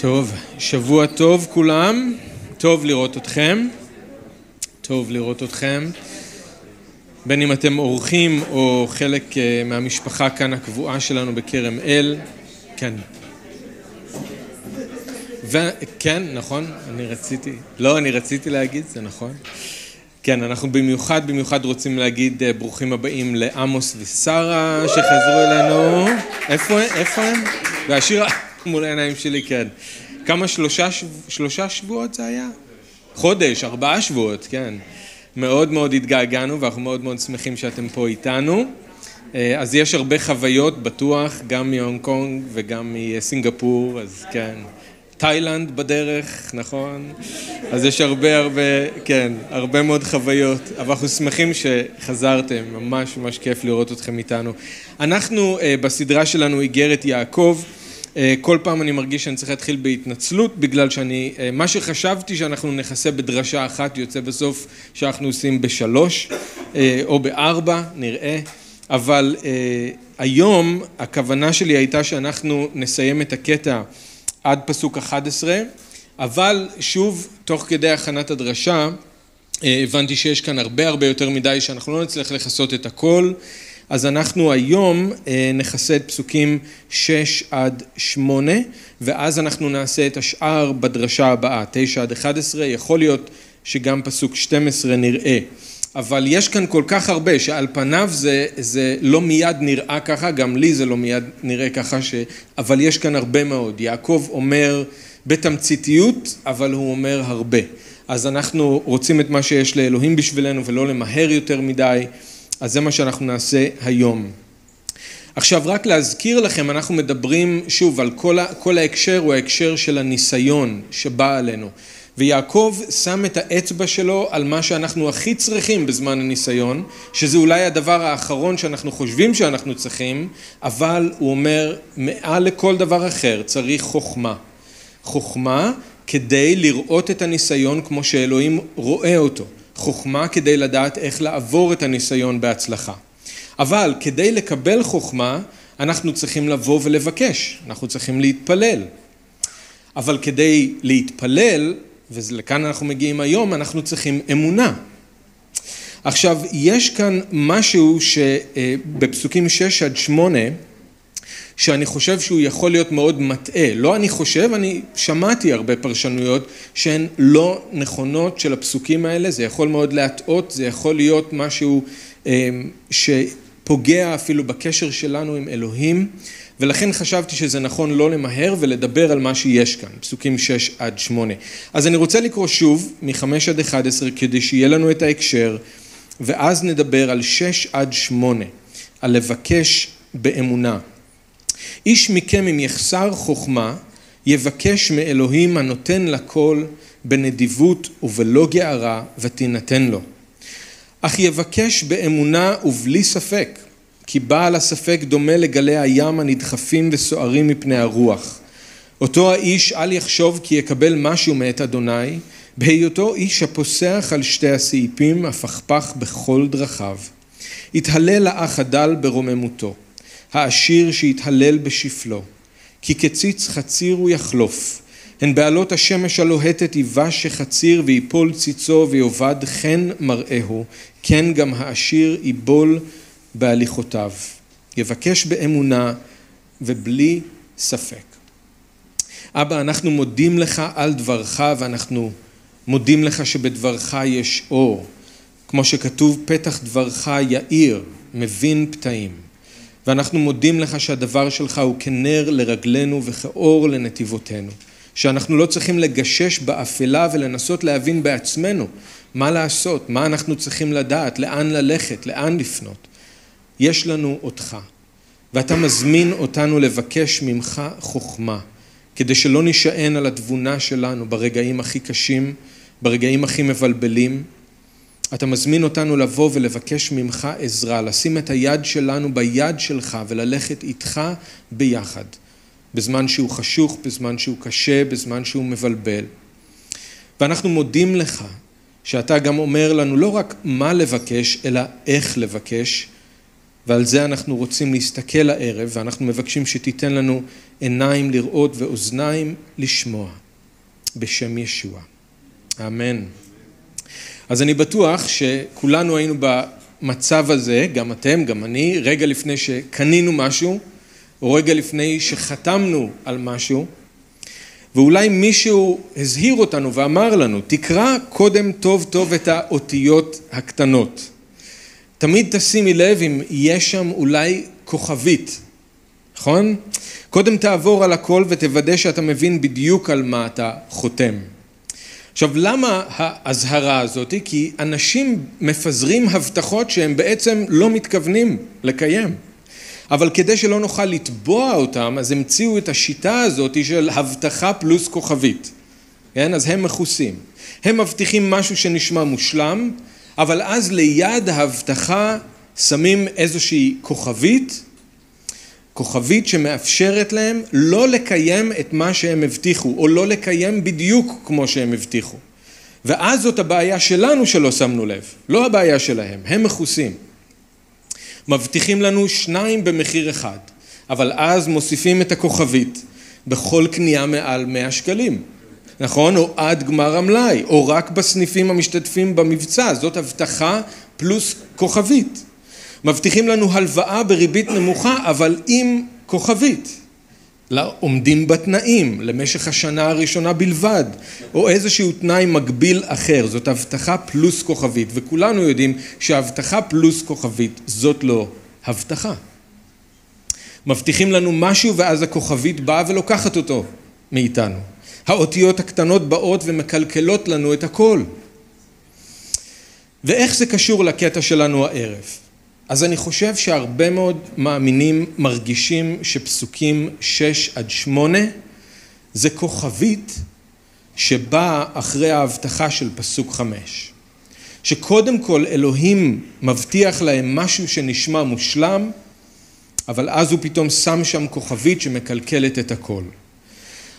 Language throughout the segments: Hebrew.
טוב, שבוע טוב כולם, טוב לראות אתכם, טוב לראות אתכם, בין אם אתם אורחים או חלק אה, מהמשפחה כאן הקבועה שלנו בכרם אל, כן. וכן, נכון, אני רציתי, לא, אני רציתי להגיד, זה נכון. כן, אנחנו במיוחד, במיוחד רוצים להגיד אה, ברוכים הבאים לעמוס ושרה שחזרו אלינו. איפה, איפה הם? והשיר מול העיניים שלי, כן. כמה, שלושה, שלושה שבועות זה היה? חודש, ארבעה שבועות, כן. מאוד מאוד התגעגענו ואנחנו מאוד מאוד שמחים שאתם פה איתנו. אה, אז יש הרבה חוויות, בטוח, גם מהונג קונג וגם מסינגפור, אז כן. תאילנד בדרך, נכון? אז יש הרבה הרבה, כן, הרבה מאוד חוויות, אבל אנחנו שמחים שחזרתם, ממש ממש כיף לראות אתכם איתנו. אנחנו אה, בסדרה שלנו איגרת יעקב, כל פעם אני מרגיש שאני צריך להתחיל בהתנצלות בגלל שאני, אה, מה שחשבתי שאנחנו נכסה בדרשה אחת יוצא בסוף שאנחנו עושים בשלוש או בארבע, נראה, אבל היום הכוונה שלי הייתה שאנחנו נסיים את הקטע עד פסוק 11, אבל שוב, תוך כדי הכנת הדרשה, אה, הבנתי שיש כאן הרבה הרבה יותר מדי שאנחנו לא נצליח לכסות את הכל, אז אנחנו היום אה, נכסה את פסוקים 6 עד 8, ואז אנחנו נעשה את השאר בדרשה הבאה, 9 עד 11, יכול להיות שגם פסוק 12 נראה. אבל יש כאן כל כך הרבה שעל פניו זה, זה לא מיד נראה ככה, גם לי זה לא מיד נראה ככה, ש... אבל יש כאן הרבה מאוד. יעקב אומר בתמציתיות, אבל הוא אומר הרבה. אז אנחנו רוצים את מה שיש לאלוהים בשבילנו ולא למהר יותר מדי, אז זה מה שאנחנו נעשה היום. עכשיו רק להזכיר לכם, אנחנו מדברים שוב על כל. כל ההקשר הוא ההקשר של הניסיון שבא עלינו. ויעקב שם את האצבע שלו על מה שאנחנו הכי צריכים בזמן הניסיון, שזה אולי הדבר האחרון שאנחנו חושבים שאנחנו צריכים, אבל הוא אומר, מעל לכל דבר אחר צריך חוכמה. חוכמה כדי לראות את הניסיון כמו שאלוהים רואה אותו. חוכמה כדי לדעת איך לעבור את הניסיון בהצלחה. אבל כדי לקבל חוכמה, אנחנו צריכים לבוא ולבקש, אנחנו צריכים להתפלל. אבל כדי להתפלל, ולכאן אנחנו מגיעים היום, אנחנו צריכים אמונה. עכשיו, יש כאן משהו שבפסוקים 6 עד 8, שאני חושב שהוא יכול להיות מאוד מטעה. לא אני חושב, אני שמעתי הרבה פרשנויות שהן לא נכונות של הפסוקים האלה, זה יכול מאוד להטעות, זה יכול להיות משהו אה, שפוגע אפילו בקשר שלנו עם אלוהים. ולכן חשבתי שזה נכון לא למהר ולדבר על מה שיש כאן, פסוקים 6 עד 8. אז אני רוצה לקרוא שוב מ-5 עד 11 כדי שיהיה לנו את ההקשר, ואז נדבר על 6 עד 8, על לבקש באמונה. איש מכם אם יחסר חוכמה, יבקש מאלוהים הנותן לכל בנדיבות ובלא גערה ותינתן לו. אך יבקש באמונה ובלי ספק, כי בעל הספק דומה לגלי הים הנדחפים וסוערים מפני הרוח. אותו האיש אל יחשוב כי יקבל משהו מאת אדוני, בהיותו איש הפוסח על שתי הסעיפים, הפכפך בכל דרכיו. יתהלל האח הדל ברוממותו, העשיר שיתהלל בשפלו, כי כציץ חציר הוא יחלוף. הן בעלות השמש הלוהטת יבש שחציר ויפול ציצו ויאבד חן מראהו, כן גם העשיר יבול בהליכותיו, יבקש באמונה ובלי ספק. אבא, אנחנו מודים לך על דברך ואנחנו מודים לך שבדברך יש אור. כמו שכתוב, פתח דברך יאיר, מבין פתאים. ואנחנו מודים לך שהדבר שלך הוא כנר לרגלינו וכאור לנתיבותינו. שאנחנו לא צריכים לגשש באפלה ולנסות להבין בעצמנו מה לעשות, מה אנחנו צריכים לדעת, לאן ללכת, לאן לפנות. יש לנו אותך, ואתה מזמין אותנו לבקש ממך חוכמה, כדי שלא נשען על התבונה שלנו ברגעים הכי קשים, ברגעים הכי מבלבלים. אתה מזמין אותנו לבוא ולבקש ממך עזרה, לשים את היד שלנו ביד שלך וללכת איתך ביחד, בזמן שהוא חשוך, בזמן שהוא קשה, בזמן שהוא מבלבל. ואנחנו מודים לך שאתה גם אומר לנו לא רק מה לבקש, אלא איך לבקש, ועל זה אנחנו רוצים להסתכל הערב, ואנחנו מבקשים שתיתן לנו עיניים לראות ואוזניים לשמוע. בשם ישוע. אמן. אז אני בטוח שכולנו היינו במצב הזה, גם אתם, גם אני, רגע לפני שקנינו משהו, או רגע לפני שחתמנו על משהו, ואולי מישהו הזהיר אותנו ואמר לנו, תקרא קודם טוב טוב את האותיות הקטנות. תמיד תשימי לב אם יש שם אולי כוכבית, נכון? קודם תעבור על הכל ותוודא שאתה מבין בדיוק על מה אתה חותם. עכשיו למה האזהרה הזאת? כי אנשים מפזרים הבטחות שהם בעצם לא מתכוונים לקיים. אבל כדי שלא נוכל לתבוע אותם, אז המציאו את השיטה הזאת של הבטחה פלוס כוכבית. כן? אז הם מכוסים. הם מבטיחים משהו שנשמע מושלם, אבל אז ליד ההבטחה שמים איזושהי כוכבית, כוכבית שמאפשרת להם לא לקיים את מה שהם הבטיחו, או לא לקיים בדיוק כמו שהם הבטיחו. ואז זאת הבעיה שלנו שלא שמנו לב, לא הבעיה שלהם, הם מכוסים. מבטיחים לנו שניים במחיר אחד, אבל אז מוסיפים את הכוכבית בכל קנייה מעל 100 שקלים, נכון? או עד גמר המלאי, או רק בסניפים המשתתפים במבצע, זאת הבטחה פלוס כוכבית. מבטיחים לנו הלוואה בריבית נמוכה, אבל עם כוכבית. עומדים בתנאים למשך השנה הראשונה בלבד, או איזשהו תנאי מקביל אחר, זאת הבטחה פלוס כוכבית, וכולנו יודעים שהבטחה פלוס כוכבית זאת לא הבטחה. מבטיחים לנו משהו ואז הכוכבית באה ולוקחת אותו מאיתנו. האותיות הקטנות באות ומקלקלות לנו את הכל. ואיך זה קשור לקטע שלנו הערב? אז אני חושב שהרבה מאוד מאמינים מרגישים שפסוקים שש עד שמונה זה כוכבית שבאה אחרי ההבטחה של פסוק חמש. שקודם כל אלוהים מבטיח להם משהו שנשמע מושלם, אבל אז הוא פתאום שם שם כוכבית שמקלקלת את הכל.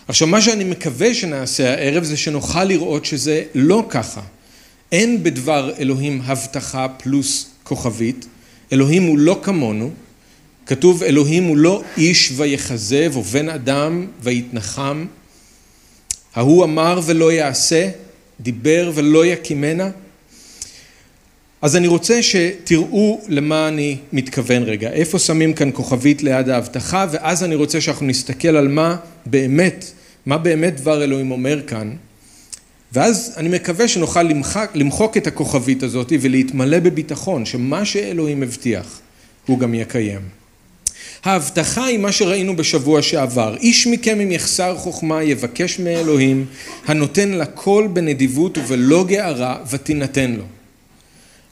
עכשיו מה שאני מקווה שנעשה הערב זה שנוכל לראות שזה לא ככה. אין בדבר אלוהים הבטחה פלוס כוכבית, אלוהים הוא לא כמונו, כתוב אלוהים הוא לא איש ויכזב או בן אדם ויתנחם, ההוא אמר ולא יעשה, דיבר ולא יקימנה. אז אני רוצה שתראו למה אני מתכוון רגע, איפה שמים כאן כוכבית ליד ההבטחה? ואז אני רוצה שאנחנו נסתכל על מה באמת, מה באמת דבר אלוהים אומר כאן ואז אני מקווה שנוכל למחק, למחוק את הכוכבית הזאת ולהתמלא בביטחון שמה שאלוהים הבטיח הוא גם יקיים. ההבטחה היא מה שראינו בשבוע שעבר, איש מכם אם יחסר חוכמה יבקש מאלוהים הנותן לכל בנדיבות ובלא גערה ותינתן לו.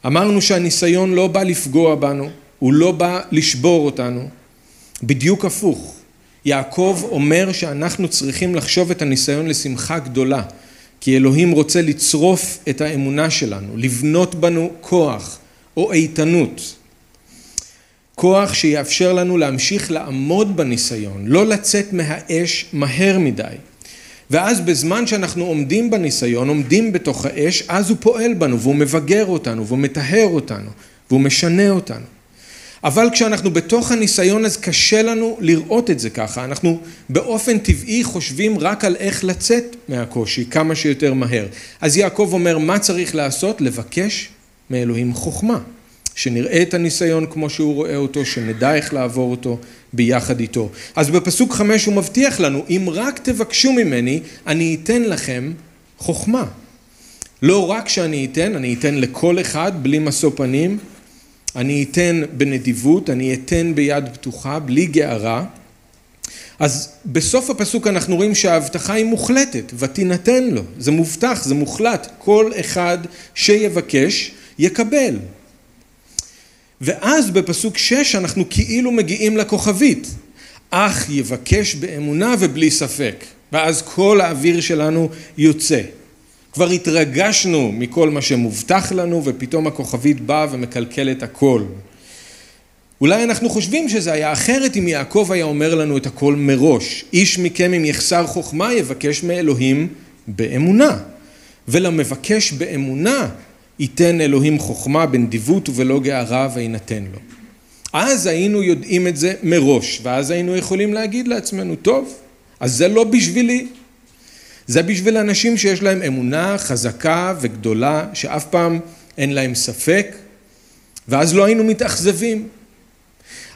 אמרנו שהניסיון לא בא לפגוע בנו, הוא לא בא לשבור אותנו, בדיוק הפוך. יעקב אומר שאנחנו צריכים לחשוב את הניסיון לשמחה גדולה כי אלוהים רוצה לצרוף את האמונה שלנו, לבנות בנו כוח או איתנות. כוח שיאפשר לנו להמשיך לעמוד בניסיון, לא לצאת מהאש מהר מדי. ואז בזמן שאנחנו עומדים בניסיון, עומדים בתוך האש, אז הוא פועל בנו והוא מבגר אותנו והוא מטהר אותנו והוא משנה אותנו. אבל כשאנחנו בתוך הניסיון אז קשה לנו לראות את זה ככה, אנחנו באופן טבעי חושבים רק על איך לצאת מהקושי כמה שיותר מהר. אז יעקב אומר מה צריך לעשות? לבקש מאלוהים חוכמה, שנראה את הניסיון כמו שהוא רואה אותו, שנדע איך לעבור אותו ביחד איתו. אז בפסוק חמש הוא מבטיח לנו, אם רק תבקשו ממני, אני אתן לכם חוכמה. לא רק שאני אתן, אני אתן לכל אחד בלי משוא פנים, אני אתן בנדיבות, אני אתן ביד פתוחה, בלי גערה. אז בסוף הפסוק אנחנו רואים שההבטחה היא מוחלטת, ותינתן לו, זה מובטח, זה מוחלט, כל אחד שיבקש יקבל. ואז בפסוק שש אנחנו כאילו מגיעים לכוכבית, אך יבקש באמונה ובלי ספק, ואז כל האוויר שלנו יוצא. כבר התרגשנו מכל מה שמובטח לנו ופתאום הכוכבית באה ומקלקלת הכל. אולי אנחנו חושבים שזה היה אחרת אם יעקב היה אומר לנו את הכל מראש. איש מכם אם יחסר חוכמה יבקש מאלוהים באמונה. ולמבקש באמונה ייתן אלוהים חוכמה בנדיבות ובלא גערה ויינתן לו. אז היינו יודעים את זה מראש, ואז היינו יכולים להגיד לעצמנו, טוב, אז זה לא בשבילי. זה בשביל אנשים שיש להם אמונה חזקה וגדולה, שאף פעם אין להם ספק, ואז לא היינו מתאכזבים.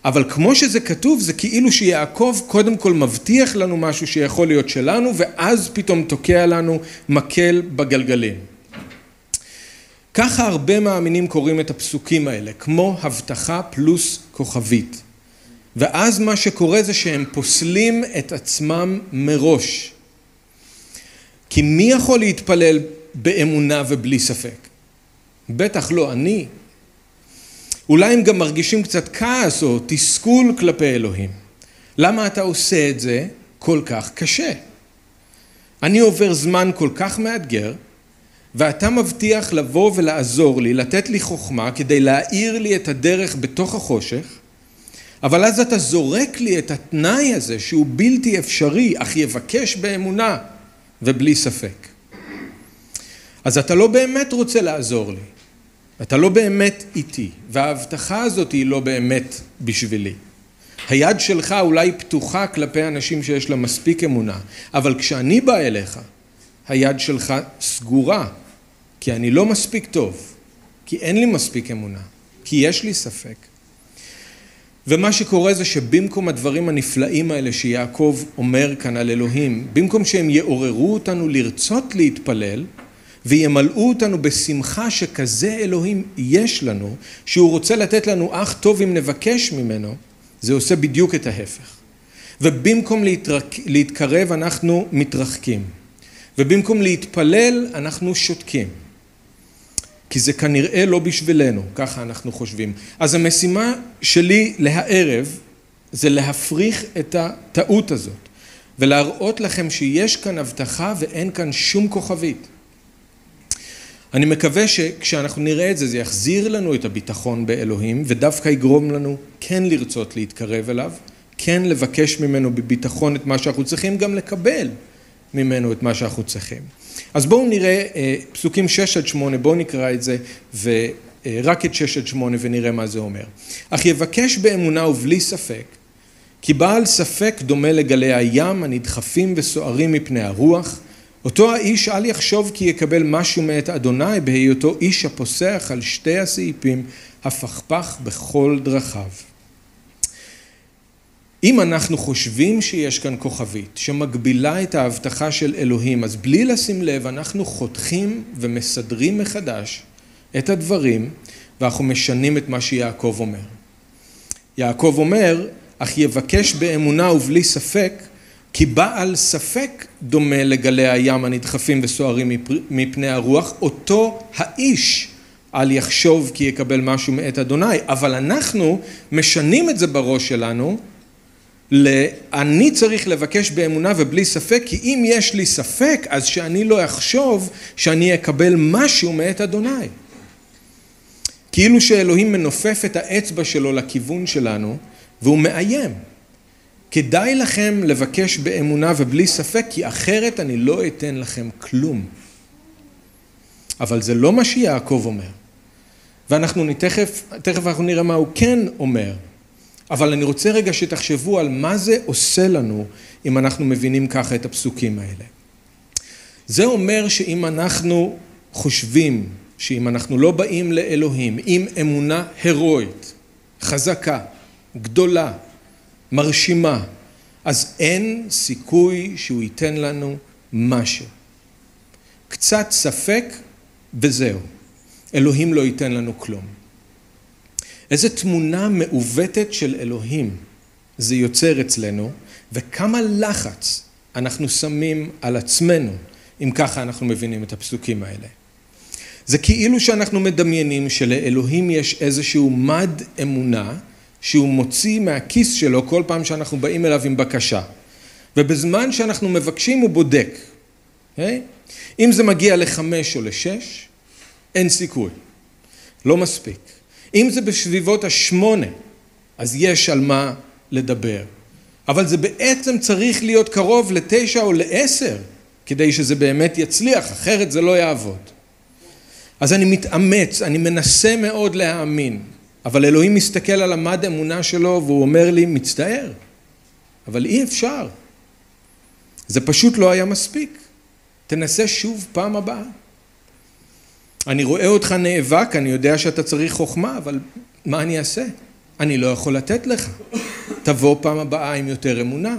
אבל כמו שזה כתוב, זה כאילו שיעקב קודם כל מבטיח לנו משהו שיכול להיות שלנו, ואז פתאום תוקע לנו מקל בגלגלים. ככה הרבה מאמינים קוראים את הפסוקים האלה, כמו הבטחה פלוס כוכבית. ואז מה שקורה זה שהם פוסלים את עצמם מראש. כי מי יכול להתפלל באמונה ובלי ספק? בטח לא אני. אולי הם גם מרגישים קצת כעס או תסכול כלפי אלוהים. למה אתה עושה את זה כל כך קשה? אני עובר זמן כל כך מאתגר, ואתה מבטיח לבוא ולעזור לי, לתת לי חוכמה כדי להאיר לי את הדרך בתוך החושך, אבל אז אתה זורק לי את התנאי הזה שהוא בלתי אפשרי, אך יבקש באמונה ובלי ספק. אז אתה לא באמת רוצה לעזור לי, אתה לא באמת איתי, וההבטחה הזאת היא לא באמת בשבילי. היד שלך אולי פתוחה כלפי אנשים שיש לה מספיק אמונה, אבל כשאני בא אליך, היד שלך סגורה, כי אני לא מספיק טוב, כי אין לי מספיק אמונה, כי יש לי ספק. ומה שקורה זה שבמקום הדברים הנפלאים האלה שיעקב אומר כאן על אלוהים, במקום שהם יעוררו אותנו לרצות להתפלל וימלאו אותנו בשמחה שכזה אלוהים יש לנו, שהוא רוצה לתת לנו אח טוב אם נבקש ממנו, זה עושה בדיוק את ההפך. ובמקום להתרק... להתקרב אנחנו מתרחקים. ובמקום להתפלל אנחנו שותקים. כי זה כנראה לא בשבילנו, ככה אנחנו חושבים. אז המשימה שלי להערב זה להפריך את הטעות הזאת ולהראות לכם שיש כאן הבטחה ואין כאן שום כוכבית. אני מקווה שכשאנחנו נראה את זה, זה יחזיר לנו את הביטחון באלוהים ודווקא יגרום לנו כן לרצות להתקרב אליו, כן לבקש ממנו בביטחון את מה שאנחנו צריכים, גם לקבל ממנו את מה שאנחנו צריכים. אז בואו נראה אה, פסוקים 6 עד 8, בואו נקרא את זה ורק את 6 עד 8 ונראה מה זה אומר. אך יבקש באמונה ובלי ספק, כי בעל ספק דומה לגלי הים הנדחפים וסוערים מפני הרוח, אותו האיש אל יחשוב כי יקבל משהו מאת אדוני בהיותו איש הפוסח על שתי הסעיפים הפכפך בכל דרכיו. אם אנחנו חושבים שיש כאן כוכבית שמגבילה את ההבטחה של אלוהים, אז בלי לשים לב אנחנו חותכים ומסדרים מחדש את הדברים ואנחנו משנים את מה שיעקב אומר. יעקב אומר, אך יבקש באמונה ובלי ספק, כי בעל ספק דומה לגלי הים הנדחפים וסוערים מפני הרוח, אותו האיש אל יחשוב כי יקבל משהו מאת אדוני, אבל אנחנו משנים את זה בראש שלנו אני צריך לבקש באמונה ובלי ספק, כי אם יש לי ספק, אז שאני לא אחשוב שאני אקבל משהו מאת אדוני. כאילו שאלוהים מנופף את האצבע שלו לכיוון שלנו, והוא מאיים. כדאי לכם לבקש באמונה ובלי ספק, כי אחרת אני לא אתן לכם כלום. אבל זה לא מה שיעקב אומר. ואנחנו תכף, תכף אנחנו נראה מה הוא כן אומר. אבל אני רוצה רגע שתחשבו על מה זה עושה לנו אם אנחנו מבינים ככה את הפסוקים האלה. זה אומר שאם אנחנו חושבים שאם אנחנו לא באים לאלוהים עם אמונה הירואית, חזקה, גדולה, מרשימה, אז אין סיכוי שהוא ייתן לנו משהו. קצת ספק וזהו. אלוהים לא ייתן לנו כלום. איזה תמונה מעוותת של אלוהים זה יוצר אצלנו, וכמה לחץ אנחנו שמים על עצמנו, אם ככה אנחנו מבינים את הפסוקים האלה. זה כאילו שאנחנו מדמיינים שלאלוהים יש איזשהו מד אמונה שהוא מוציא מהכיס שלו כל פעם שאנחנו באים אליו עם בקשה. ובזמן שאנחנו מבקשים הוא בודק. Okay? אוקיי? אם זה מגיע לחמש או לשש, אין סיכוי. לא מספיק. אם זה בסביבות השמונה, אז יש על מה לדבר. אבל זה בעצם צריך להיות קרוב לתשע או לעשר, כדי שזה באמת יצליח, אחרת זה לא יעבוד. אז אני מתאמץ, אני מנסה מאוד להאמין אבל אלוהים מסתכל על המד אמונה שלו והוא אומר לי, מצטער, אבל אי אפשר. זה פשוט לא היה מספיק. תנסה שוב פעם הבאה. אני רואה אותך נאבק, אני יודע שאתה צריך חוכמה, אבל מה אני אעשה? אני לא יכול לתת לך. תבוא פעם הבאה עם יותר אמונה.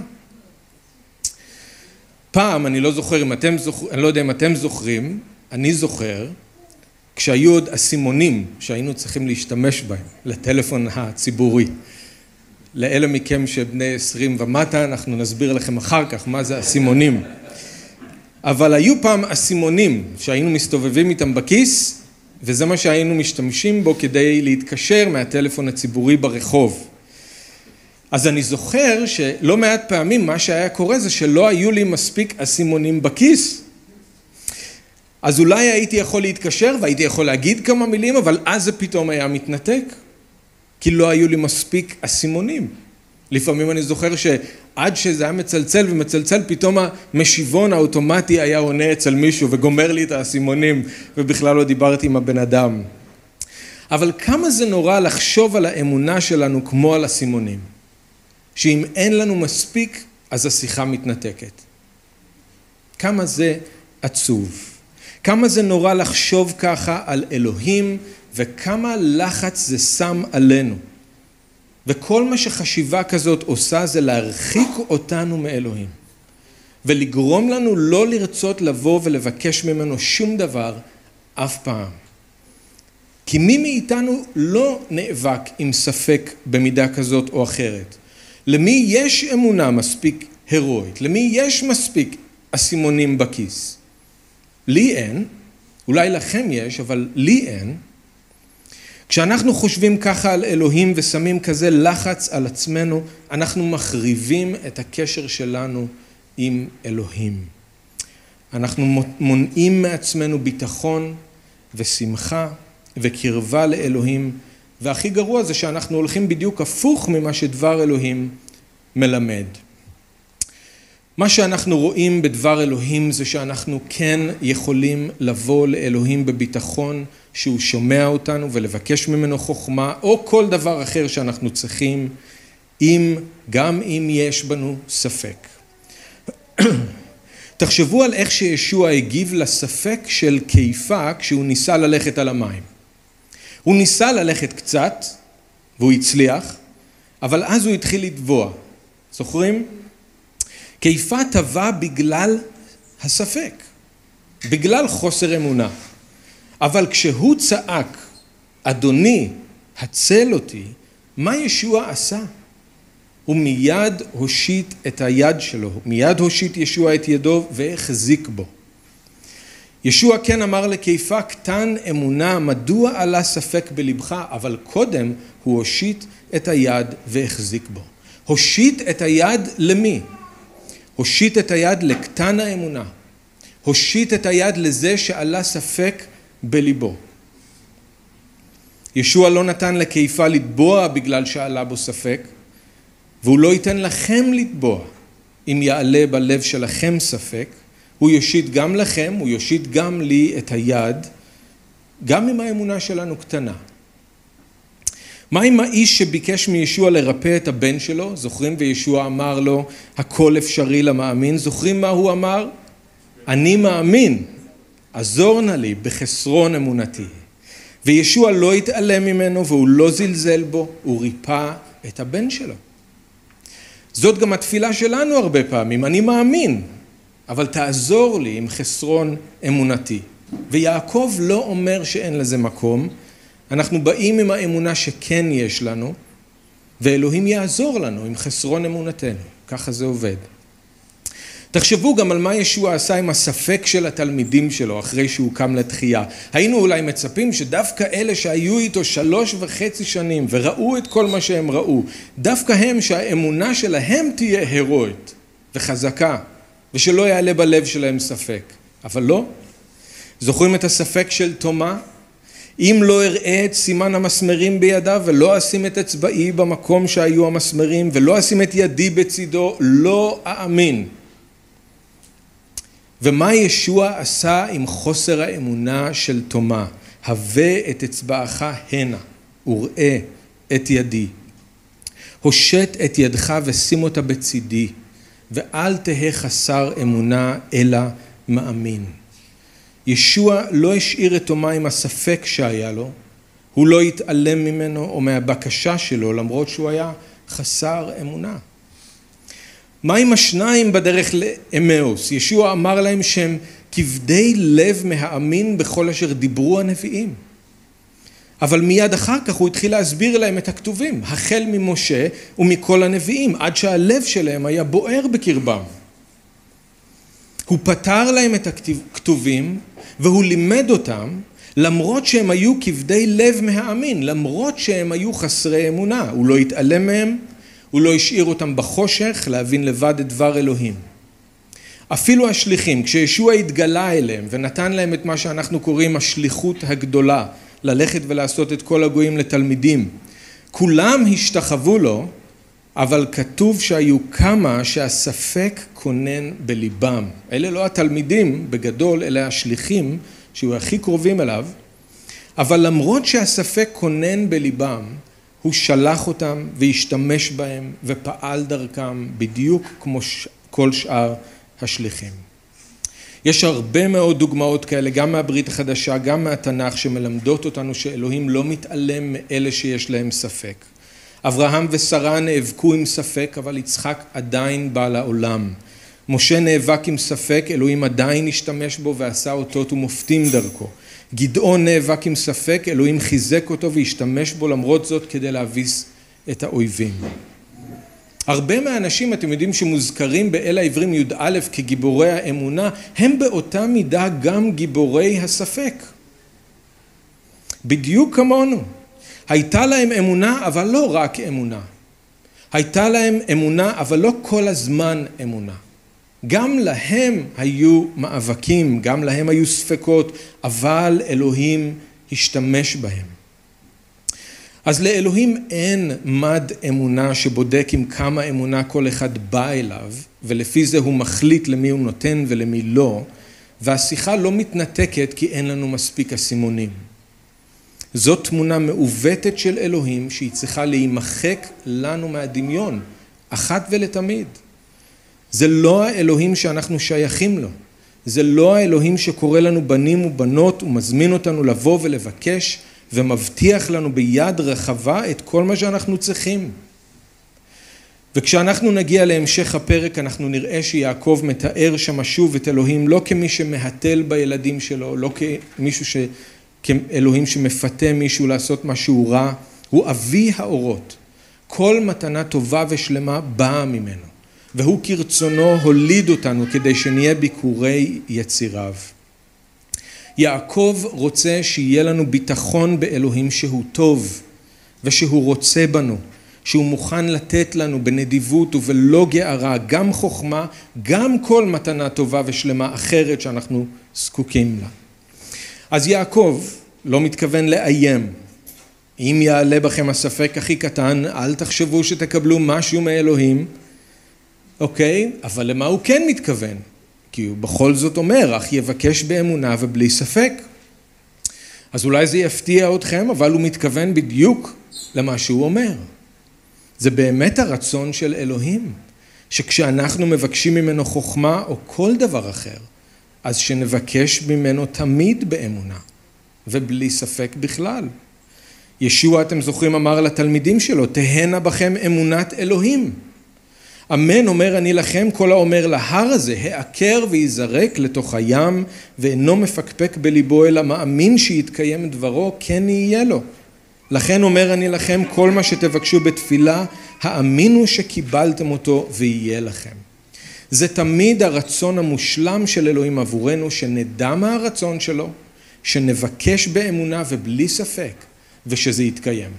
פעם, אני לא זוכר אם אתם זוכרים, אני לא יודע אם אתם זוכרים, אני זוכר, כשהיו עוד אסימונים שהיינו צריכים להשתמש בהם לטלפון הציבורי. לאלה מכם שבני עשרים ומטה, אנחנו נסביר לכם אחר כך מה זה אסימונים. אבל היו פעם אסימונים שהיינו מסתובבים איתם בכיס, וזה מה שהיינו משתמשים בו כדי להתקשר מהטלפון הציבורי ברחוב. אז אני זוכר שלא מעט פעמים מה שהיה קורה זה שלא היו לי מספיק אסימונים בכיס. אז אולי הייתי יכול להתקשר והייתי יכול להגיד כמה מילים, אבל אז זה פתאום היה מתנתק. כי לא היו לי מספיק אסימונים. לפעמים אני זוכר שעד שזה היה מצלצל ומצלצל, פתאום המשיבון האוטומטי היה עונה אצל מישהו וגומר לי את האסימונים, ובכלל לא דיברתי עם הבן אדם. אבל כמה זה נורא לחשוב על האמונה שלנו כמו על אסימונים. שאם אין לנו מספיק, אז השיחה מתנתקת. כמה זה עצוב. כמה זה נורא לחשוב ככה על אלוהים וכמה לחץ זה שם עלינו. וכל מה שחשיבה כזאת עושה זה להרחיק אותנו מאלוהים ולגרום לנו לא לרצות לבוא ולבקש ממנו שום דבר אף פעם. כי מי מאיתנו לא נאבק עם ספק במידה כזאת או אחרת? למי יש אמונה מספיק הירואית? למי יש מספיק אסימונים בכיס? לי אין, אולי לכם יש, אבל לי אין. כשאנחנו חושבים ככה על אלוהים ושמים כזה לחץ על עצמנו, אנחנו מחריבים את הקשר שלנו עם אלוהים. אנחנו מונעים מעצמנו ביטחון ושמחה וקרבה לאלוהים, והכי גרוע זה שאנחנו הולכים בדיוק הפוך ממה שדבר אלוהים מלמד. מה שאנחנו רואים בדבר אלוהים זה שאנחנו כן יכולים לבוא לאלוהים בביטחון שהוא שומע אותנו ולבקש ממנו חוכמה או כל דבר אחר שאנחנו צריכים אם, גם אם יש בנו ספק. תחשבו על איך שישוע הגיב לספק של קיפה כשהוא ניסה ללכת על המים. הוא ניסה ללכת קצת והוא הצליח, אבל אז הוא התחיל לטבוע. זוכרים? קיפה טבע בגלל הספק, בגלל חוסר אמונה. אבל כשהוא צעק, אדוני, הצל אותי, מה ישוע עשה? הוא מיד הושיט את היד שלו, מיד הושיט ישוע את ידו והחזיק בו. ישוע כן אמר לקיפה, קטן אמונה, מדוע עלה ספק בלבך? אבל קודם הוא הושיט את היד והחזיק בו. הושיט את היד למי? הושיט את היד לקטן האמונה. הושיט את היד לזה שעלה ספק בליבו. ישוע לא נתן לקיפה לטבוע בגלל שעלה בו ספק, והוא לא ייתן לכם לטבוע אם יעלה בלב שלכם ספק. הוא יושיט גם לכם, הוא יושיט גם לי את היד, גם אם האמונה שלנו קטנה. מה עם האיש שביקש מישוע לרפא את הבן שלו? זוכרים וישוע אמר לו, הכל אפשרי למאמין? זוכרים מה הוא אמר? אני מאמין, עזור נא לי בחסרון אמונתי. וישוע לא התעלם ממנו והוא לא זלזל בו, הוא ריפא את הבן שלו. זאת גם התפילה שלנו הרבה פעמים, אני מאמין, אבל תעזור לי עם חסרון אמונתי. ויעקב לא אומר שאין לזה מקום, אנחנו באים עם האמונה שכן יש לנו, ואלוהים יעזור לנו עם חסרון אמונתנו, ככה זה עובד. תחשבו גם על מה ישוע עשה עם הספק של התלמידים שלו אחרי שהוא קם לתחייה. היינו אולי מצפים שדווקא אלה שהיו איתו שלוש וחצי שנים וראו את כל מה שהם ראו, דווקא הם שהאמונה שלהם תהיה הירואית וחזקה ושלא יעלה בלב שלהם ספק. אבל לא. זוכרים את הספק של תומה? אם לא אראה את סימן המסמרים בידיו ולא אשים את אצבעי במקום שהיו המסמרים ולא אשים את ידי בצידו, לא אאמין. ומה ישוע עשה עם חוסר האמונה של תומה? הווה את אצבעך הנה. וראה את ידי. הושט את ידך ושים אותה בצידי, ואל תהא חסר אמונה אלא מאמין. ישוע לא השאיר את תומה עם הספק שהיה לו, הוא לא התעלם ממנו או מהבקשה שלו למרות שהוא היה חסר אמונה. מה עם השניים בדרך לאמאוס? ישוע אמר להם שהם כבדי לב מהאמין בכל אשר דיברו הנביאים. אבל מיד אחר כך הוא התחיל להסביר להם את הכתובים, החל ממשה ומכל הנביאים, עד שהלב שלהם היה בוער בקרבם. הוא פתר להם את הכתובים והוא לימד אותם למרות שהם היו כבדי לב מהאמין, למרות שהם היו חסרי אמונה, הוא לא התעלם מהם, הוא לא השאיר אותם בחושך להבין לבד את דבר אלוהים. אפילו השליחים, כשישוע התגלה אליהם ונתן להם את מה שאנחנו קוראים השליחות הגדולה, ללכת ולעשות את כל הגויים לתלמידים, כולם השתחוו לו, אבל כתוב שהיו כמה שהספק כונן בליבם. אלה לא התלמידים בגדול, אלה השליחים שהיו הכי קרובים אליו, אבל למרות שהספק כונן בליבם, הוא שלח אותם והשתמש בהם ופעל דרכם בדיוק כמו כל שאר השליחים. יש הרבה מאוד דוגמאות כאלה, גם מהברית החדשה, גם מהתנ"ך, שמלמדות אותנו שאלוהים לא מתעלם מאלה שיש להם ספק. אברהם ושרה נאבקו עם ספק, אבל יצחק עדיין בא לעולם. משה נאבק עם ספק, אלוהים עדיין השתמש בו ועשה אותות ומופתים דרכו. גדעון נאבק עם ספק, אלוהים חיזק אותו והשתמש בו למרות זאת כדי להביס את האויבים. הרבה מהאנשים, אתם יודעים, שמוזכרים באל העברים י"א כגיבורי האמונה, הם באותה מידה גם גיבורי הספק. בדיוק כמונו. הייתה להם אמונה, אבל לא רק אמונה. הייתה להם אמונה, אבל לא כל הזמן אמונה. גם להם היו מאבקים, גם להם היו ספקות, אבל אלוהים השתמש בהם. אז לאלוהים אין מד אמונה שבודק עם כמה אמונה כל אחד בא אליו, ולפי זה הוא מחליט למי הוא נותן ולמי לא, והשיחה לא מתנתקת כי אין לנו מספיק אסימונים. זאת תמונה מעוותת של אלוהים שהיא צריכה להימחק לנו מהדמיון, אחת ולתמיד. זה לא האלוהים שאנחנו שייכים לו. זה לא האלוהים שקורא לנו בנים ובנות ומזמין אותנו לבוא ולבקש ומבטיח לנו ביד רחבה את כל מה שאנחנו צריכים. וכשאנחנו נגיע להמשך הפרק אנחנו נראה שיעקב מתאר שם שוב את אלוהים לא כמי שמהתל בילדים שלו, לא כמישהו ש... כאלוהים שמפתה מישהו לעשות משהו רע, הוא אבי האורות. כל מתנה טובה ושלמה באה ממנו. והוא כרצונו הוליד אותנו כדי שנהיה ביקורי יציריו. יעקב רוצה שיהיה לנו ביטחון באלוהים שהוא טוב ושהוא רוצה בנו, שהוא מוכן לתת לנו בנדיבות ובלא גערה גם חוכמה, גם כל מתנה טובה ושלמה אחרת שאנחנו זקוקים לה. אז יעקב לא מתכוון לאיים. אם יעלה בכם הספק הכי קטן, אל תחשבו שתקבלו משהו מאלוהים, אוקיי? אבל למה הוא כן מתכוון? כי הוא בכל זאת אומר, אך יבקש באמונה ובלי ספק. אז אולי זה יפתיע אתכם, אבל הוא מתכוון בדיוק למה שהוא אומר. זה באמת הרצון של אלוהים, שכשאנחנו מבקשים ממנו חוכמה או כל דבר אחר, אז שנבקש ממנו תמיד באמונה, ובלי ספק בכלל. ישוע, אתם זוכרים, אמר לתלמידים שלו, תהנה בכם אמונת אלוהים. אמן אומר אני לכם, כל האומר להר הזה, העקר וייזרק לתוך הים, ואינו מפקפק בליבו אלא מאמין שיתקיים דברו, כן יהיה לו. לכן אומר אני לכם, כל מה שתבקשו בתפילה, האמינו שקיבלתם אותו ויהיה לכם. זה תמיד הרצון המושלם של אלוהים עבורנו, שנדע מה הרצון שלו, שנבקש באמונה ובלי ספק, ושזה יתקיים.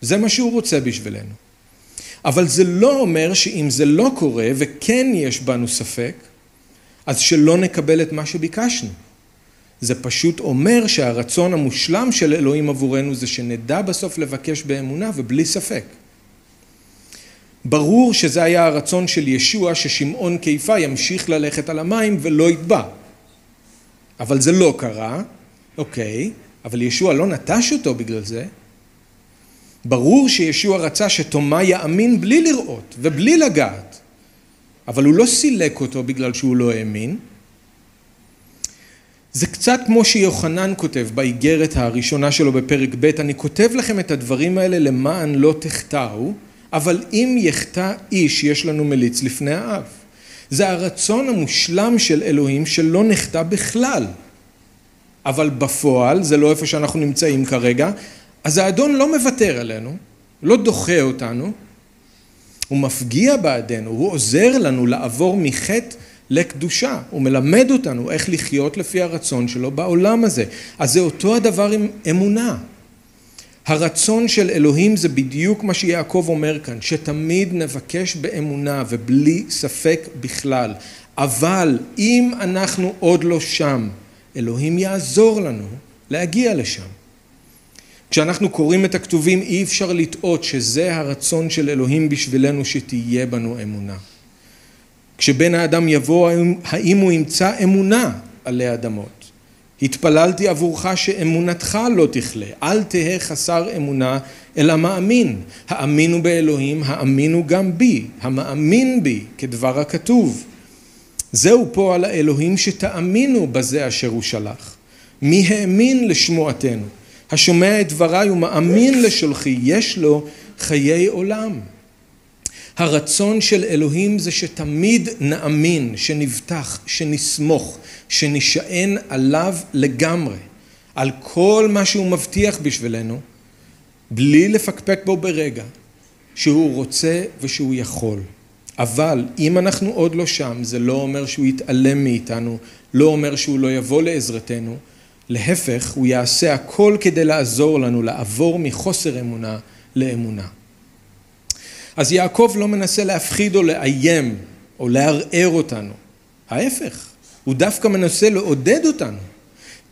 זה מה שהוא רוצה בשבילנו. אבל זה לא אומר שאם זה לא קורה וכן יש בנו ספק, אז שלא נקבל את מה שביקשנו. זה פשוט אומר שהרצון המושלם של אלוהים עבורנו זה שנדע בסוף לבקש באמונה ובלי ספק. ברור שזה היה הרצון של ישוע ששמעון קיפה ימשיך ללכת על המים ולא יטבע. אבל זה לא קרה, אוקיי, אבל ישוע לא נטש אותו בגלל זה, ברור שישוע רצה שתומא יאמין בלי לראות ובלי לגעת, אבל הוא לא סילק אותו בגלל שהוא לא האמין. זה קצת כמו שיוחנן כותב באיגרת הראשונה שלו בפרק ב', אני כותב לכם את הדברים האלה למען לא תחטאו, אבל אם יחטא איש יש לנו מליץ לפני האב. זה הרצון המושלם של אלוהים שלא נחטא בכלל. אבל בפועל, זה לא איפה שאנחנו נמצאים כרגע, אז האדון לא מוותר עלינו, לא דוחה אותנו, הוא מפגיע בעדנו, הוא עוזר לנו לעבור מחטא לקדושה, הוא מלמד אותנו איך לחיות לפי הרצון שלו בעולם הזה. אז זה אותו הדבר עם אמונה. הרצון של אלוהים זה בדיוק מה שיעקב אומר כאן, שתמיד נבקש באמונה ובלי ספק בכלל. אבל אם אנחנו עוד לא שם, אלוהים יעזור לנו להגיע לשם. כשאנחנו קוראים את הכתובים אי אפשר לטעות שזה הרצון של אלוהים בשבילנו שתהיה בנו אמונה. כשבן האדם יבוא האם הוא ימצא אמונה עלי אדמות. התפללתי עבורך שאמונתך לא תכלה, אל תהא חסר אמונה אלא מאמין. האמינו באלוהים, האמינו גם בי, המאמין בי כדבר הכתוב. זהו פועל האלוהים שתאמינו בזה אשר הוא שלח. מי האמין לשמועתנו? השומע את דבריי ומאמין לשולחי, יש לו חיי עולם. הרצון של אלוהים זה שתמיד נאמין, שנבטח, שנסמוך, שנשען עליו לגמרי, על כל מה שהוא מבטיח בשבילנו, בלי לפקפק בו ברגע, שהוא רוצה ושהוא יכול. אבל אם אנחנו עוד לא שם, זה לא אומר שהוא יתעלם מאיתנו, לא אומר שהוא לא יבוא לעזרתנו, להפך, הוא יעשה הכל כדי לעזור לנו לעבור מחוסר אמונה לאמונה. אז יעקב לא מנסה להפחיד או לאיים או לערער אותנו, ההפך, הוא דווקא מנסה לעודד אותנו.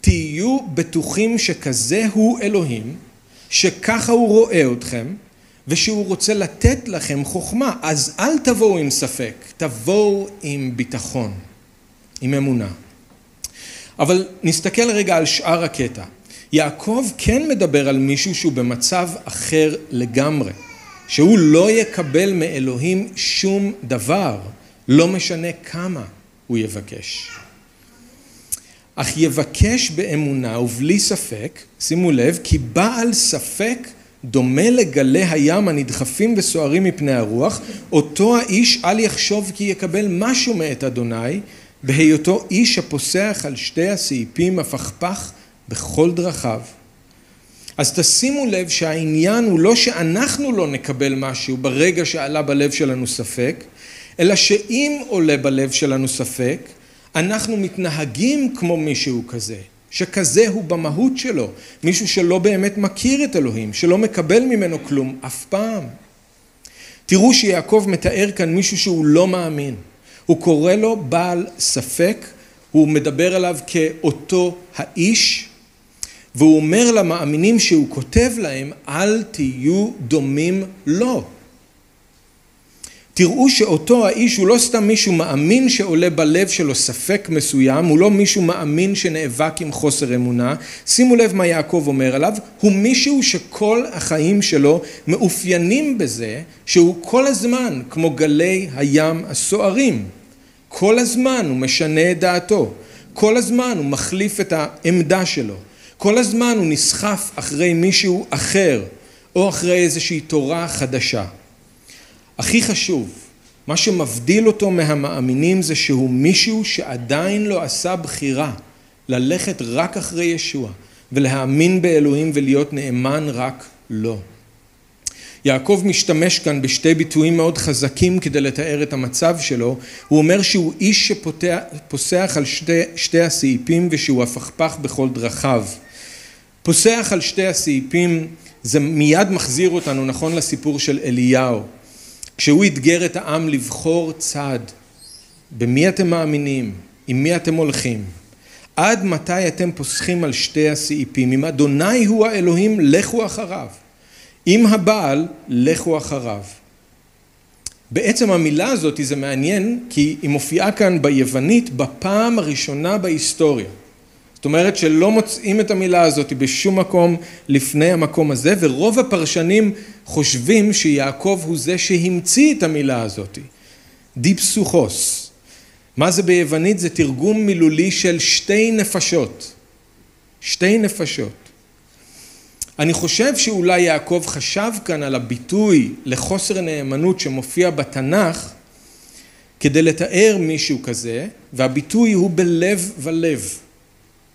תהיו בטוחים שכזה הוא אלוהים, שככה הוא רואה אתכם, ושהוא רוצה לתת לכם חוכמה, אז אל תבואו עם ספק, תבואו עם ביטחון, עם אמונה. אבל נסתכל רגע על שאר הקטע. יעקב כן מדבר על מישהו שהוא במצב אחר לגמרי, שהוא לא יקבל מאלוהים שום דבר, לא משנה כמה הוא יבקש. אך יבקש באמונה ובלי ספק, שימו לב, כי בעל ספק דומה לגלי הים הנדחפים וסוערים מפני הרוח, אותו האיש אל יחשוב כי יקבל משהו מאת אדוני, בהיותו איש הפוסח על שתי הסעיפים הפכפך בכל דרכיו. אז תשימו לב שהעניין הוא לא שאנחנו לא נקבל משהו ברגע שעלה בלב שלנו ספק, אלא שאם עולה בלב שלנו ספק, אנחנו מתנהגים כמו מישהו כזה, שכזה הוא במהות שלו, מישהו שלא באמת מכיר את אלוהים, שלא מקבל ממנו כלום אף פעם. תראו שיעקב מתאר כאן מישהו שהוא לא מאמין. הוא קורא לו בעל ספק, הוא מדבר עליו כאותו האיש, והוא אומר למאמינים שהוא כותב להם, אל תהיו דומים לו. תראו שאותו האיש הוא לא סתם מישהו מאמין שעולה בלב שלו ספק מסוים, הוא לא מישהו מאמין שנאבק עם חוסר אמונה, שימו לב מה יעקב אומר עליו, הוא מישהו שכל החיים שלו מאופיינים בזה שהוא כל הזמן כמו גלי הים הסוערים, כל הזמן הוא משנה את דעתו, כל הזמן הוא מחליף את העמדה שלו, כל הזמן הוא נסחף אחרי מישהו אחר או אחרי איזושהי תורה חדשה. הכי חשוב, מה שמבדיל אותו מהמאמינים זה שהוא מישהו שעדיין לא עשה בחירה ללכת רק אחרי ישוע ולהאמין באלוהים ולהיות נאמן רק לו. יעקב משתמש כאן בשתי ביטויים מאוד חזקים כדי לתאר את המצב שלו. הוא אומר שהוא איש שפוסח על שתי, שתי הסעיפים ושהוא הפכפך בכל דרכיו. פוסח על שתי הסעיפים זה מיד מחזיר אותנו נכון לסיפור של אליהו. כשהוא אתגר את העם לבחור צד, במי אתם מאמינים, עם מי אתם הולכים, עד מתי אתם פוסחים על שתי הסעיפים, אם אדוני הוא האלוהים לכו אחריו, אם הבעל לכו אחריו. בעצם המילה הזאת זה מעניין כי היא מופיעה כאן ביוונית בפעם הראשונה בהיסטוריה. זאת אומרת שלא מוצאים את המילה הזאת בשום מקום לפני המקום הזה, ורוב הפרשנים חושבים שיעקב הוא זה שהמציא את המילה הזאת. דיפסוכוס. מה זה ביוונית? זה תרגום מילולי של שתי נפשות. שתי נפשות. אני חושב שאולי יעקב חשב כאן על הביטוי לחוסר נאמנות שמופיע בתנ"ך כדי לתאר מישהו כזה, והביטוי הוא בלב ולב.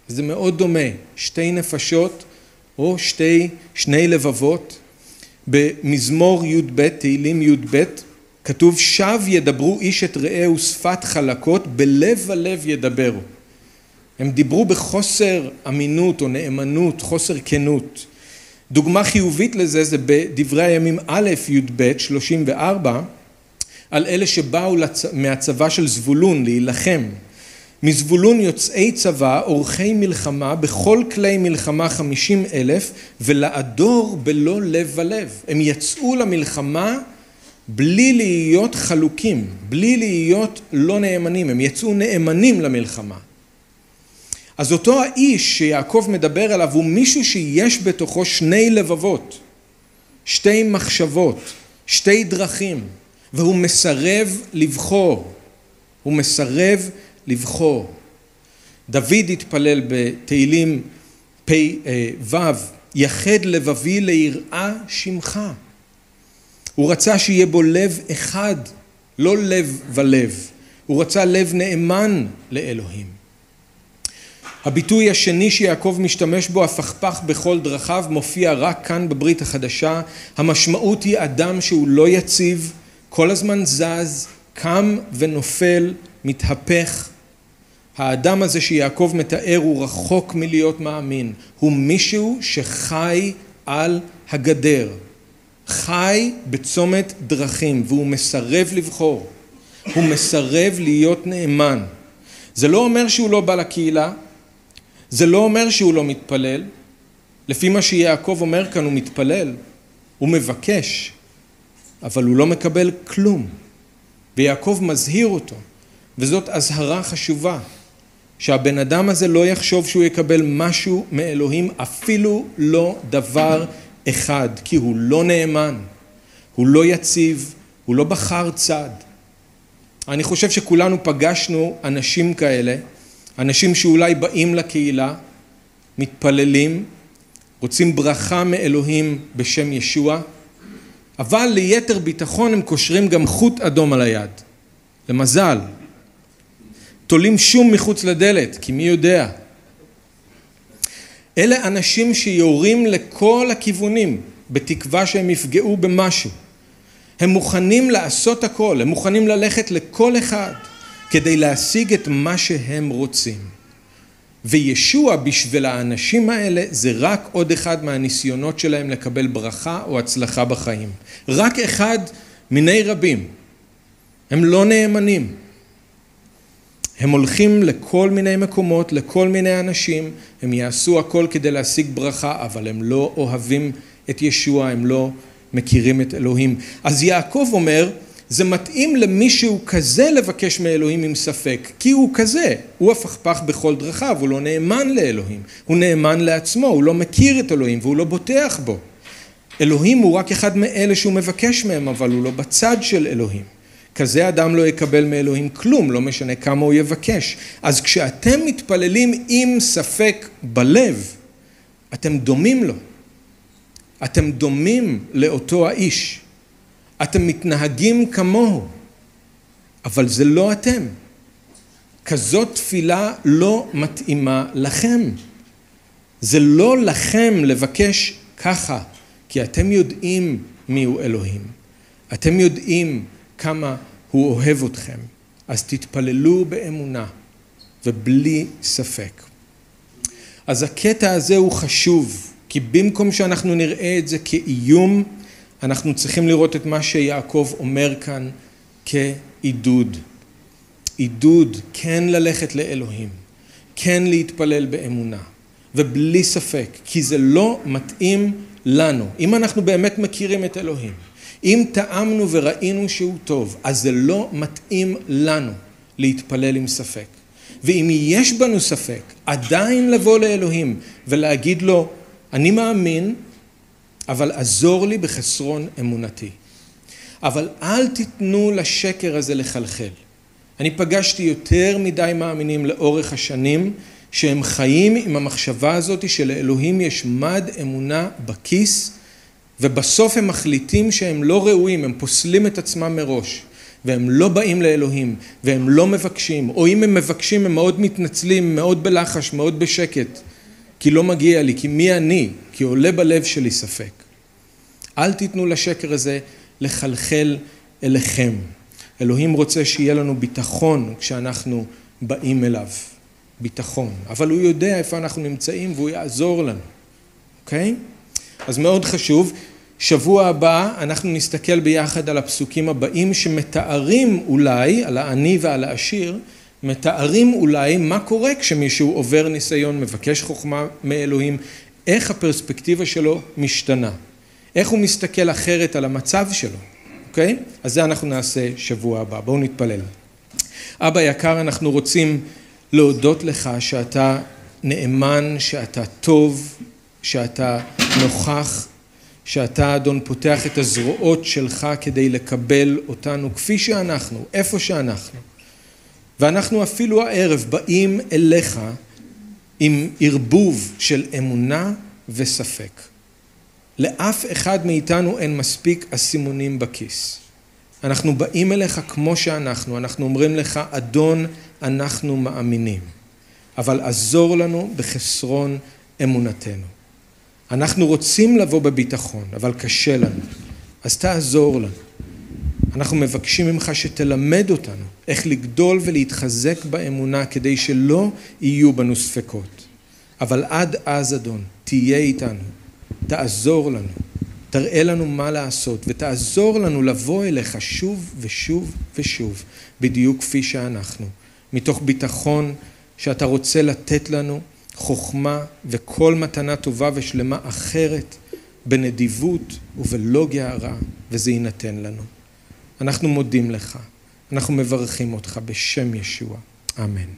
זה מאוד דומה, שתי נפשות או שתי, שני לבבות. במזמור י"ב, תהילים י"ב, כתוב שב ידברו איש את רעהו שפת חלקות, בלב ולב ידברו. הם דיברו בחוסר אמינות או נאמנות, חוסר כנות. דוגמה חיובית לזה זה בדברי הימים א' י"ב 34 על אלה שבאו לצ... מהצבא של זבולון להילחם. מזבולון יוצאי צבא, אורחי מלחמה, בכל כלי מלחמה חמישים אלף, ולעדור בלא לב ולב. הם יצאו למלחמה בלי להיות חלוקים, בלי להיות לא נאמנים, הם יצאו נאמנים למלחמה. אז אותו האיש שיעקב מדבר עליו הוא מישהו שיש בתוכו שני לבבות, שתי מחשבות, שתי דרכים, והוא מסרב לבחור, הוא מסרב לבחור. דוד התפלל בתהילים פ"ו, יחד לבבי ליראה שמך. הוא רצה שיהיה בו לב אחד, לא לב ולב. הוא רצה לב נאמן לאלוהים. הביטוי השני שיעקב משתמש בו, הפכפך בכל דרכיו, מופיע רק כאן בברית החדשה. המשמעות היא אדם שהוא לא יציב, כל הזמן זז, קם ונופל, מתהפך. האדם הזה שיעקב מתאר הוא רחוק מלהיות מאמין, הוא מישהו שחי על הגדר, חי בצומת דרכים והוא מסרב לבחור, הוא מסרב להיות נאמן. זה לא אומר שהוא לא בא לקהילה, זה לא אומר שהוא לא מתפלל, לפי מה שיעקב אומר כאן הוא מתפלל, הוא מבקש, אבל הוא לא מקבל כלום. ויעקב מזהיר אותו, וזאת אזהרה חשובה, שהבן אדם הזה לא יחשוב שהוא יקבל משהו מאלוהים, אפילו לא דבר אחד, כי הוא לא נאמן, הוא לא יציב, הוא לא בחר צד. אני חושב שכולנו פגשנו אנשים כאלה, אנשים שאולי באים לקהילה, מתפללים, רוצים ברכה מאלוהים בשם ישוע, אבל ליתר ביטחון הם קושרים גם חוט אדום על היד. למזל. תולים שום מחוץ לדלת, כי מי יודע. אלה אנשים שיורים לכל הכיוונים, בתקווה שהם יפגעו במשהו. הם מוכנים לעשות הכל, הם מוכנים ללכת לכל אחד כדי להשיג את מה שהם רוצים. וישוע בשביל האנשים האלה זה רק עוד אחד מהניסיונות שלהם לקבל ברכה או הצלחה בחיים. רק אחד מיני רבים. הם לא נאמנים. הם הולכים לכל מיני מקומות, לכל מיני אנשים, הם יעשו הכל כדי להשיג ברכה, אבל הם לא אוהבים את ישוע, הם לא מכירים את אלוהים. אז יעקב אומר, זה מתאים למישהו כזה לבקש מאלוהים עם ספק, כי הוא כזה, הוא הפכפך בכל דרכיו, הוא לא נאמן לאלוהים, הוא נאמן לעצמו, הוא לא מכיר את אלוהים והוא לא בוטח בו. אלוהים הוא רק אחד מאלה שהוא מבקש מהם, אבל הוא לא בצד של אלוהים. כזה אדם לא יקבל מאלוהים כלום, לא משנה כמה הוא יבקש. אז כשאתם מתפללים עם ספק בלב, אתם דומים לו. אתם דומים לאותו האיש. אתם מתנהגים כמוהו, אבל זה לא אתם. כזאת תפילה לא מתאימה לכם. זה לא לכם לבקש ככה, כי אתם יודעים מיהו אלוהים. אתם יודעים כמה הוא אוהב אתכם. אז תתפללו באמונה ובלי ספק. אז הקטע הזה הוא חשוב, כי במקום שאנחנו נראה את זה כאיום, אנחנו צריכים לראות את מה שיעקב אומר כאן כעידוד. עידוד כן ללכת לאלוהים, כן להתפלל באמונה, ובלי ספק, כי זה לא מתאים לנו. אם אנחנו באמת מכירים את אלוהים, אם טעמנו וראינו שהוא טוב, אז זה לא מתאים לנו להתפלל עם ספק. ואם יש בנו ספק, עדיין לבוא לאלוהים ולהגיד לו, אני מאמין, אבל עזור לי בחסרון אמונתי. אבל אל תיתנו לשקר הזה לחלחל. אני פגשתי יותר מדי מאמינים לאורך השנים שהם חיים עם המחשבה הזאת שלאלוהים יש מד אמונה בכיס ובסוף הם מחליטים שהם לא ראויים, הם פוסלים את עצמם מראש והם לא באים לאלוהים והם לא מבקשים או אם הם מבקשים הם מאוד מתנצלים, מאוד בלחש, מאוד בשקט כי לא מגיע לי, כי מי אני? כי עולה בלב שלי ספק. אל תיתנו לשקר הזה לחלחל אליכם. אלוהים רוצה שיהיה לנו ביטחון כשאנחנו באים אליו. ביטחון. אבל הוא יודע איפה אנחנו נמצאים והוא יעזור לנו, אוקיי? אז מאוד חשוב. שבוע הבא אנחנו נסתכל ביחד על הפסוקים הבאים שמתארים אולי, על העני ועל העשיר, מתארים אולי מה קורה כשמישהו עובר ניסיון, מבקש חוכמה מאלוהים, איך הפרספקטיבה שלו משתנה, איך הוא מסתכל אחרת על המצב שלו, אוקיי? אז זה אנחנו נעשה שבוע הבא. בואו נתפלל. אבא יקר, אנחנו רוצים להודות לך שאתה נאמן, שאתה טוב, שאתה נוכח, שאתה אדון פותח את הזרועות שלך כדי לקבל אותנו כפי שאנחנו, איפה שאנחנו. ואנחנו אפילו הערב באים אליך עם ערבוב של אמונה וספק. לאף אחד מאיתנו אין מספיק אסימונים בכיס. אנחנו באים אליך כמו שאנחנו, אנחנו אומרים לך, אדון, אנחנו מאמינים, אבל עזור לנו בחסרון אמונתנו. אנחנו רוצים לבוא בביטחון, אבל קשה לנו, אז תעזור לנו. אנחנו מבקשים ממך שתלמד אותנו איך לגדול ולהתחזק באמונה כדי שלא יהיו בנו ספקות. אבל עד אז, אדון, תהיה איתנו, תעזור לנו. תראה לנו מה לעשות ותעזור לנו לבוא אליך שוב ושוב ושוב, בדיוק כפי שאנחנו, מתוך ביטחון שאתה רוצה לתת לנו חוכמה וכל מתנה טובה ושלמה אחרת בנדיבות ובלא גערה, וזה יינתן לנו. אנחנו מודים לך, אנחנו מברכים אותך בשם ישוע, אמן.